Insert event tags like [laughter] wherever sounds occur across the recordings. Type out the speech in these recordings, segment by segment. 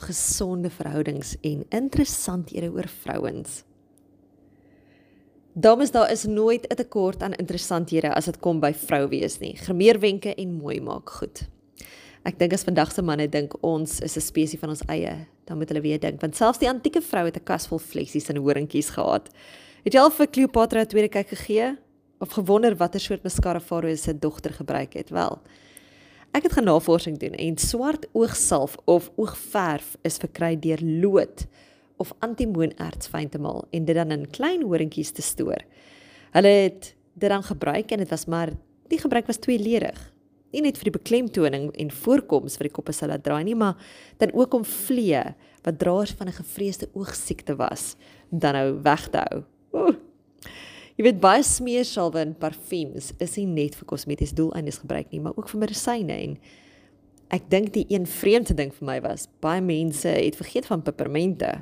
gesonde verhoudings en interessanthede oor vrouens. Dames, daar is nooit 'n tekort aan interessanthede as dit kom by vrou wees nie. Gemeerwenke en mooi maak goed. Ek dink as vandag se manne dink ons is 'n spesie van ons eie, dan moet hulle weer dink want selfs die antieke vroue het 'n kas vol flessies en horingkies gehad. Het jy al vir Cleopatra 'n tweede kyk gegee of gewonder watter soort mascara Farao se dogter gebruik het? Wel, Ek het genavorsing doen en swart oogsalf of oogverf is verkry deur lood of antimoonertsfyntemal en dit dan in klein horingkies te stoor. Hulle het dit dan gebruik en dit was maar die gebruik was tweeledig. Nie net vir die beklemtoning en voorkoms vir die koppe sal laat draai nie, maar dan ook om vlee wat draers van 'n gevreesde oogsiekte was, dan nou weg te hou. Oeh. Jy weet baie smeersalwe en parfuums is nie net vir kosmetiese doeleindes gebruik nie, maar ook vir medisyne en ek dink die een vreemde ding vir my was baie mense het vergeet van pepermente.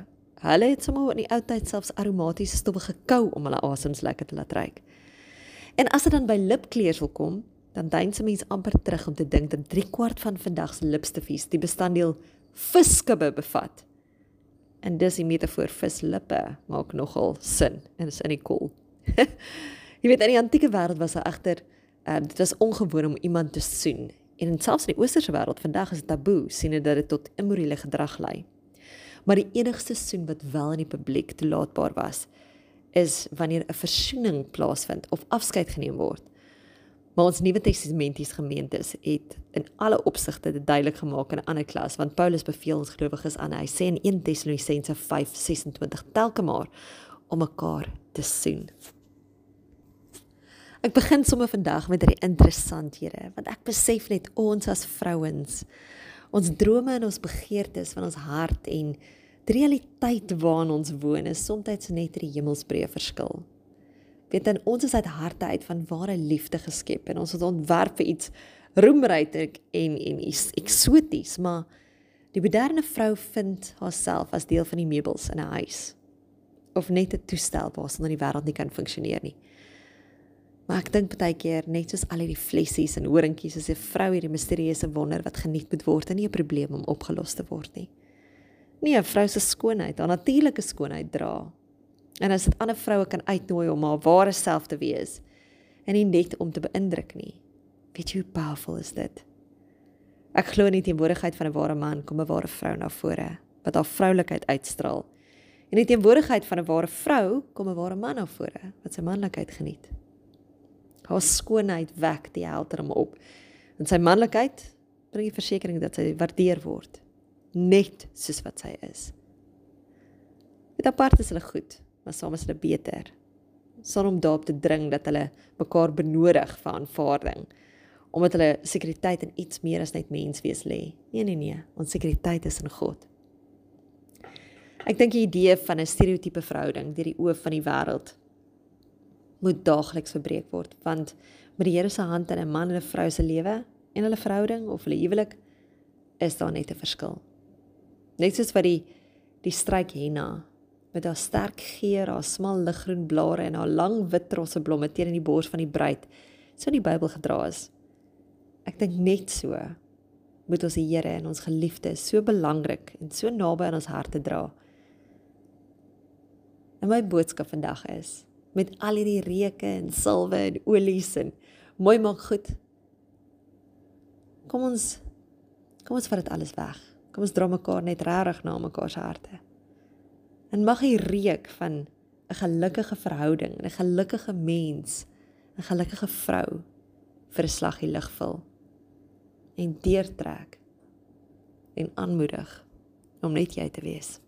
Hulle het sommer in die ou tyd selfs aromatiese stowwe gekou om hulle asems lekker te laat ruik. En as dit dan by lipkleers wil kom, dan dink se mense amper terug om te dink dat 3 kwart van vandag se lipstiffies die bestanddeel viskubbe bevat. En dis die metafoor vislippe maak nogal sin en is in die koel. [laughs] Jy weet in die antieke wêreld was egter ehm um, dit was ongewoon om iemand te soen. En selfs in die oosterse wêreld vandag is dit taboe sien dit dat dit tot immorele gedrag lei. Maar die enigste soen wat wel in die publiek toelaatbaar was is wanneer 'n versoening plaasvind of afskeid geneem word. Maar ons Nuwe Testamenties gemeentes het in alle opsigte dit duidelik gemaak in 'n ander klas want Paulus beveel ons gelowiges aan. Hy sê in 1 Tessalonisense 5:26 telke maar om mekaar te soen. Ek begin sommer vandag met 'n interessanthede want ek besef net ons as vrouens ons drome en ons begeertes van ons hart en die realiteit waarin ons woon is soms net die hemelsbreë verskil. Weet dan ons is uit harte uit van ware liefde geskep en ons het ontwerp vir iets roemryk en en eksoties, maar die moderne vrou vind haarself as deel van die meubels in 'n huis of net 'n toestel waarsonder die wêreld nie kan funksioneer nie. Maar ek dink baie keer net soos al hierdie flessies en horingkies is 'n vrou hierdie misterieuse wonder wat geniet moet word en nie 'n probleem om opgelos te word nie. Nie 'n vrou se skoonheid, haar natuurlike skoonheid dra. En as dit ander vroue kan uitnooi om haar ware self te wees en nie net om te beïndruk nie. Weet jy hoe powerful is dit? Ek glo in die teenwoordigheid van 'n ware man kom 'n ware vrou na vore wat haar vroulikheid uitstraal. En in die teenwoordigheid van 'n ware vrou kom 'n ware man na vore wat sy manlikheid geniet. Haar skoonheid wek die helder hom op. En sy manlikheid bring die versekering dat sy waardeer word net soos wat sy is. Dit apart is hulle goed, maar saam is hulle beter. Sonder om daarop te dring dat hulle mekaar benodig vir aanvaarding omdat hulle sekuriteit in iets meer as net mens wees lê. Nee nee nee, ons sekuriteit is in God. Ek dink die idee van 'n stereotipe verhouding deur die oë van die wêreld moet daagliks verbreek word want met die Here se hand in 'n man en 'n vrou se lewe en hulle verhouding of hulle huwelik is daar net 'n verskil. Net soos wat die die struik henna met haar sterk geur, haar smal liggroen blare en haar lang wit rosse blomme teen in die bors van die bruid so in die Bybel gedra is. Ek dink net so moet ons die Here en ons geliefdes so belangrik en so naby aan ons harte dra. En my boodskap vandag is met al hierdie reuke en silwe en olies en mooi maak goed. Kom ons kom ons vat dit alles weg. Kom ons dra mekaar net regtig na mekaar se harte. En mag hy reuk van 'n gelukkige verhouding, 'n gelukkige mens, 'n gelukkige vrou vir 'n slaggie lig vul en deurtrek en aanmoedig om net jy te wees.